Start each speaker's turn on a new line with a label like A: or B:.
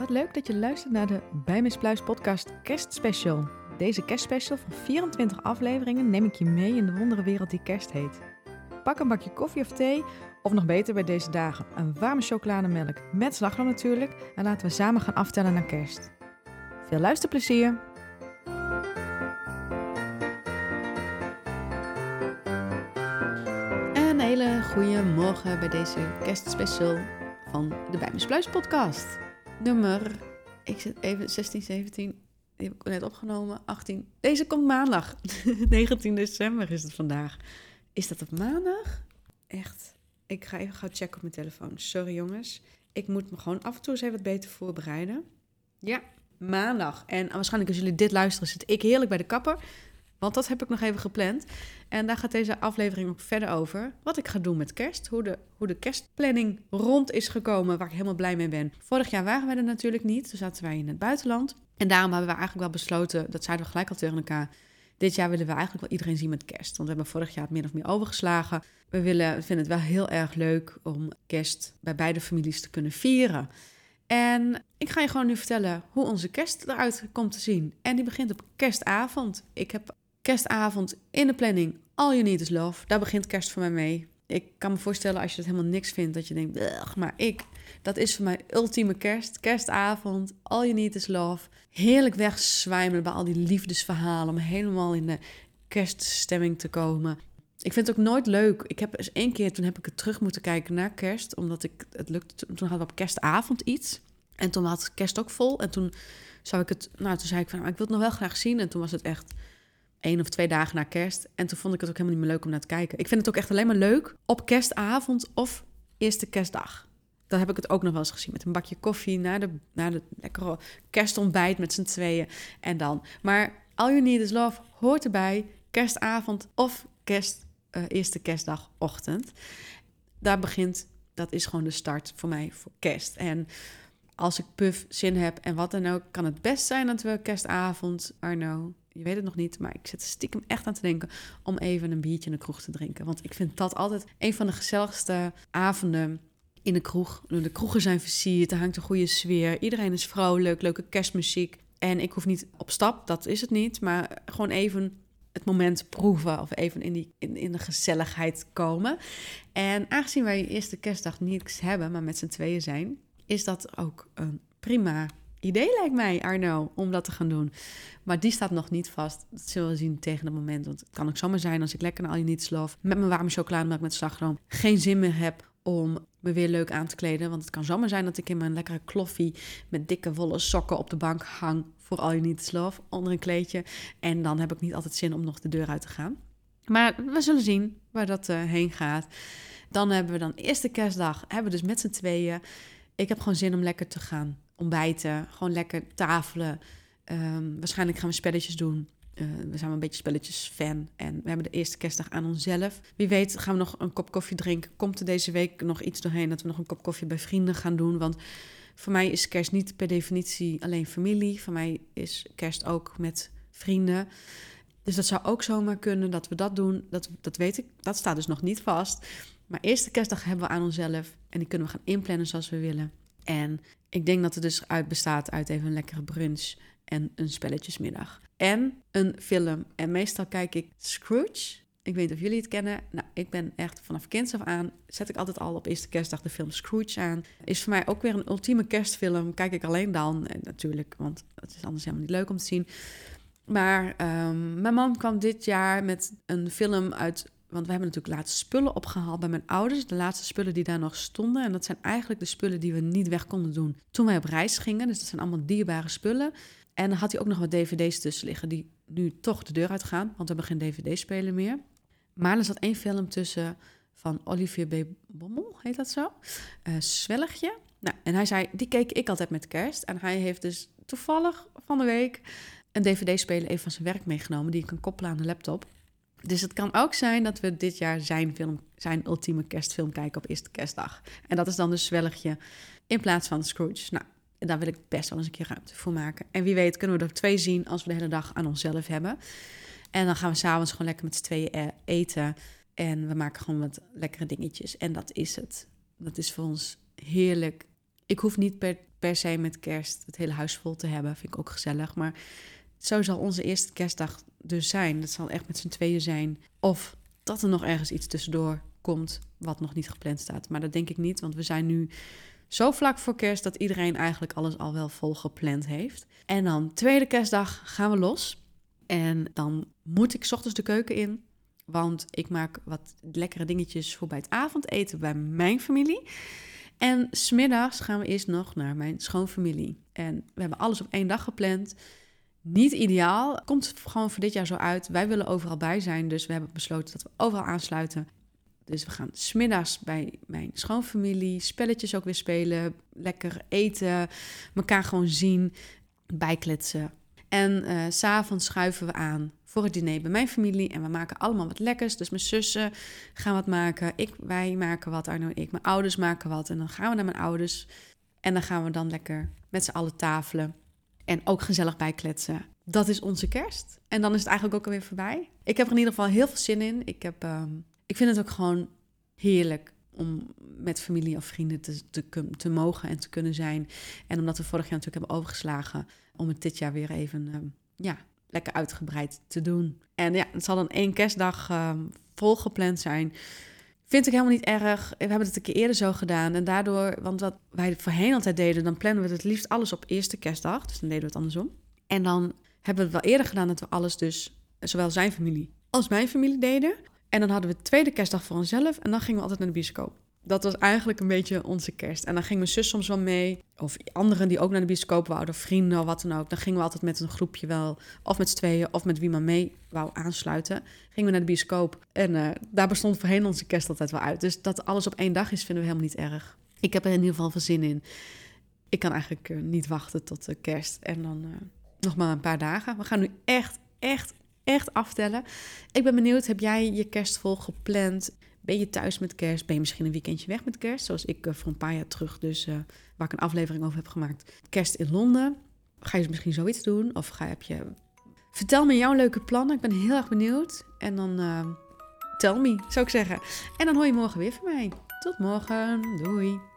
A: Wat leuk dat je luistert naar de Bij Miss Pluis podcast kerstspecial. Deze kerstspecial van 24 afleveringen neem ik je mee in de wondere wereld die kerst heet. Pak een bakje koffie of thee, of nog beter bij deze dagen, een warme chocolademelk met slagroom natuurlijk. En laten we samen gaan aftellen naar kerst. Veel luisterplezier! Een hele goede morgen bij deze kerstspecial van de Bij Miss Pluis podcast. Nummer, ik zit even 16, 17, die heb ik net opgenomen, 18. Deze komt maandag, 19 december is het vandaag. Is dat op maandag? Echt, ik ga even gauw checken op mijn telefoon. Sorry jongens, ik moet me gewoon af en toe eens even wat beter voorbereiden. Ja, maandag. En waarschijnlijk als jullie dit luisteren zit ik heerlijk bij de kapper. Want dat heb ik nog even gepland. En daar gaat deze aflevering ook verder over. Wat ik ga doen met kerst. Hoe de, hoe de kerstplanning rond is gekomen. Waar ik helemaal blij mee ben. Vorig jaar waren wij er natuurlijk niet. Toen zaten wij in het buitenland. En daarom hebben we eigenlijk wel besloten. Dat zeiden we gelijk al tegen elkaar. Dit jaar willen we eigenlijk wel iedereen zien met kerst. Want we hebben vorig jaar het min of meer overgeslagen. We willen, vinden het wel heel erg leuk om kerst bij beide families te kunnen vieren. En ik ga je gewoon nu vertellen hoe onze kerst eruit komt te zien. En die begint op kerstavond. Ik heb kerstavond in de planning. All You Need Is Love. Daar begint kerst voor mij mee. Ik kan me voorstellen als je het helemaal niks vindt, dat je denkt, maar ik, dat is voor mij ultieme kerst. Kerstavond, All You Need Is Love. Heerlijk wegzwijmelen bij al die liefdesverhalen, om helemaal in de kerststemming te komen. Ik vind het ook nooit leuk. Ik heb eens één keer, toen heb ik het terug moeten kijken naar kerst, omdat ik, het lukte, toen hadden we op kerstavond iets. En toen had kerst ook vol. En toen zou ik het, nou toen zei ik van, ik wil het nog wel graag zien. En toen was het echt één of twee dagen na kerst. En toen vond ik het ook helemaal niet meer leuk om naar te kijken. Ik vind het ook echt alleen maar leuk op kerstavond of eerste kerstdag. Dan heb ik het ook nog wel eens gezien met een bakje koffie na de, na de lekkere kerstontbijt met z'n tweeën. En dan. Maar All You Need Is Love hoort erbij. Kerstavond of kerst, uh, eerste kerstdagochtend. Daar begint, dat is gewoon de start voor mij voor kerst. En als ik puff zin heb en wat dan ook, kan het best zijn dat we kerstavond, Arno, je weet het nog niet, maar ik zit stiekem echt aan te denken om even een biertje in de kroeg te drinken. Want ik vind dat altijd een van de gezelligste avonden in de kroeg. De kroegen zijn versierd, er hangt een goede sfeer, iedereen is vrolijk, leuke kerstmuziek. En ik hoef niet op stap, dat is het niet, maar gewoon even het moment proeven of even in, die, in, in de gezelligheid komen. En aangezien wij eerste kerstdag niets hebben, maar met z'n tweeën zijn, is dat ook een prima idee lijkt mij, Arno, om dat te gaan doen. Maar die staat nog niet vast. Dat zullen we zien tegen het moment. Want het kan ook zomaar zijn als ik lekker naar All You Need Love... met mijn warme chocolademelk met slagroom... geen zin meer heb om me weer leuk aan te kleden. Want het kan zomaar zijn dat ik in mijn lekkere kloffie... met dikke wollen sokken op de bank hang... voor All You Need Love, onder een kleedje. En dan heb ik niet altijd zin om nog de deur uit te gaan. Maar we zullen zien waar dat uh, heen gaat. Dan hebben we dan eerste kerstdag. Hebben we dus met z'n tweeën. Ik heb gewoon zin om lekker te gaan ontbijten, gewoon lekker tafelen. Um, waarschijnlijk gaan we spelletjes doen. Uh, we zijn een beetje spelletjes fan. En we hebben de eerste kerstdag aan onszelf. Wie weet gaan we nog een kop koffie drinken. Komt er deze week nog iets doorheen dat we nog een kop koffie bij vrienden gaan doen. Want voor mij is kerst niet per definitie alleen familie. Voor mij is kerst ook met vrienden. Dus dat zou ook zomaar kunnen dat we dat doen. Dat, dat weet ik. Dat staat dus nog niet vast. Maar eerste kerstdag hebben we aan onszelf. En die kunnen we gaan inplannen zoals we willen. En ik denk dat het dus uit bestaat uit even een lekkere brunch en een spelletjesmiddag. En een film. En meestal kijk ik Scrooge. Ik weet niet of jullie het kennen. Nou, ik ben echt vanaf kinds af aan... zet ik altijd al op eerste kerstdag de film Scrooge aan. Is voor mij ook weer een ultieme kerstfilm. Kijk ik alleen dan, en natuurlijk, want het is anders helemaal niet leuk om te zien. Maar um, mijn man kwam dit jaar met een film uit want we hebben natuurlijk laatste spullen opgehaald bij mijn ouders. De laatste spullen die daar nog stonden. En dat zijn eigenlijk de spullen die we niet weg konden doen toen wij op reis gingen. Dus dat zijn allemaal dierbare spullen. En dan had hij ook nog wat dvd's tussen liggen die nu toch de deur uitgaan. Want we hebben geen dvd-spelen meer. Maar er zat één film tussen van Olivier. Bommel, heet dat zo? Uh, Zwelligje. Nou, en hij zei, die keek ik altijd met kerst. En hij heeft dus toevallig van de week een dvd-speler even van zijn werk meegenomen... die ik kan koppelen aan de laptop. Dus het kan ook zijn dat we dit jaar zijn, film, zijn ultieme kerstfilm kijken op eerste kerstdag. En dat is dan dus Zwelligje in plaats van Scrooge. Nou, daar wil ik best wel eens een keer ruimte voor maken. En wie weet kunnen we er twee zien als we de hele dag aan onszelf hebben. En dan gaan we s'avonds gewoon lekker met z'n tweeën eh, eten. En we maken gewoon wat lekkere dingetjes. En dat is het. Dat is voor ons heerlijk. Ik hoef niet per, per se met kerst het hele huis vol te hebben. Vind ik ook gezellig. Maar zo zal onze eerste kerstdag dus zijn. Dat zal echt met z'n tweeën zijn. Of dat er nog ergens iets tussendoor komt wat nog niet gepland staat. Maar dat denk ik niet, want we zijn nu zo vlak voor kerst dat iedereen eigenlijk alles al wel vol gepland heeft. En dan tweede kerstdag gaan we los. En dan moet ik ochtends de keuken in. Want ik maak wat lekkere dingetjes voor bij het avondeten bij mijn familie. En smiddags gaan we eerst nog naar mijn schoonfamilie. En we hebben alles op één dag gepland. Niet ideaal. Komt gewoon voor dit jaar zo uit. Wij willen overal bij zijn. Dus we hebben besloten dat we overal aansluiten. Dus we gaan smiddags bij mijn schoonfamilie spelletjes ook weer spelen. Lekker eten. Elkaar gewoon zien. Bijkletsen. En uh, s'avonds schuiven we aan voor het diner bij mijn familie. En we maken allemaal wat lekkers. Dus mijn zussen gaan wat maken. Ik, wij maken wat, Arno en ik. Mijn ouders maken wat. En dan gaan we naar mijn ouders. En dan gaan we dan lekker met z'n allen tafelen. En ook gezellig bijkletsen. Dat is onze kerst. En dan is het eigenlijk ook alweer voorbij. Ik heb er in ieder geval heel veel zin in. Ik, heb, uh, ik vind het ook gewoon heerlijk om met familie of vrienden te, te, mogen en te kunnen zijn. En omdat we vorig jaar natuurlijk hebben overgeslagen, om het dit jaar weer even uh, ja, lekker uitgebreid te doen. En ja, het zal dan één kerstdag uh, volgepland zijn. Vind ik helemaal niet erg. We hebben het een keer eerder zo gedaan. En daardoor, want wat wij voorheen altijd deden, dan plannen we het liefst alles op eerste kerstdag. Dus dan deden we het andersom. En dan hebben we het wel eerder gedaan dat we alles dus, zowel zijn familie als mijn familie deden. En dan hadden we de tweede kerstdag voor onszelf en dan gingen we altijd naar de bioscoop. Dat was eigenlijk een beetje onze kerst. En dan ging mijn zus soms wel mee. Of anderen die ook naar de bioscoop wouden. Vrienden of wat dan ook. Dan gingen we altijd met een groepje wel. Of met z'n tweeën. Of met wie maar mee wou aansluiten. Gingen we naar de bioscoop. En uh, daar bestond voorheen onze kerst altijd wel uit. Dus dat alles op één dag is, vinden we helemaal niet erg. Ik heb er in ieder geval veel zin in. Ik kan eigenlijk uh, niet wachten tot de kerst. En dan uh, nog maar een paar dagen. We gaan nu echt, echt, echt aftellen. Ik ben benieuwd, heb jij je kerst vol gepland? Ben je thuis met kerst? Ben je misschien een weekendje weg met kerst? Zoals ik uh, voor een paar jaar terug, dus uh, waar ik een aflevering over heb gemaakt. Kerst in Londen. Ga je misschien zoiets doen? Of ga, heb je... Vertel me jouw leuke plannen. Ik ben heel erg benieuwd. En dan uh, tell me, zou ik zeggen. En dan hoor je morgen weer van mij. Tot morgen. Doei.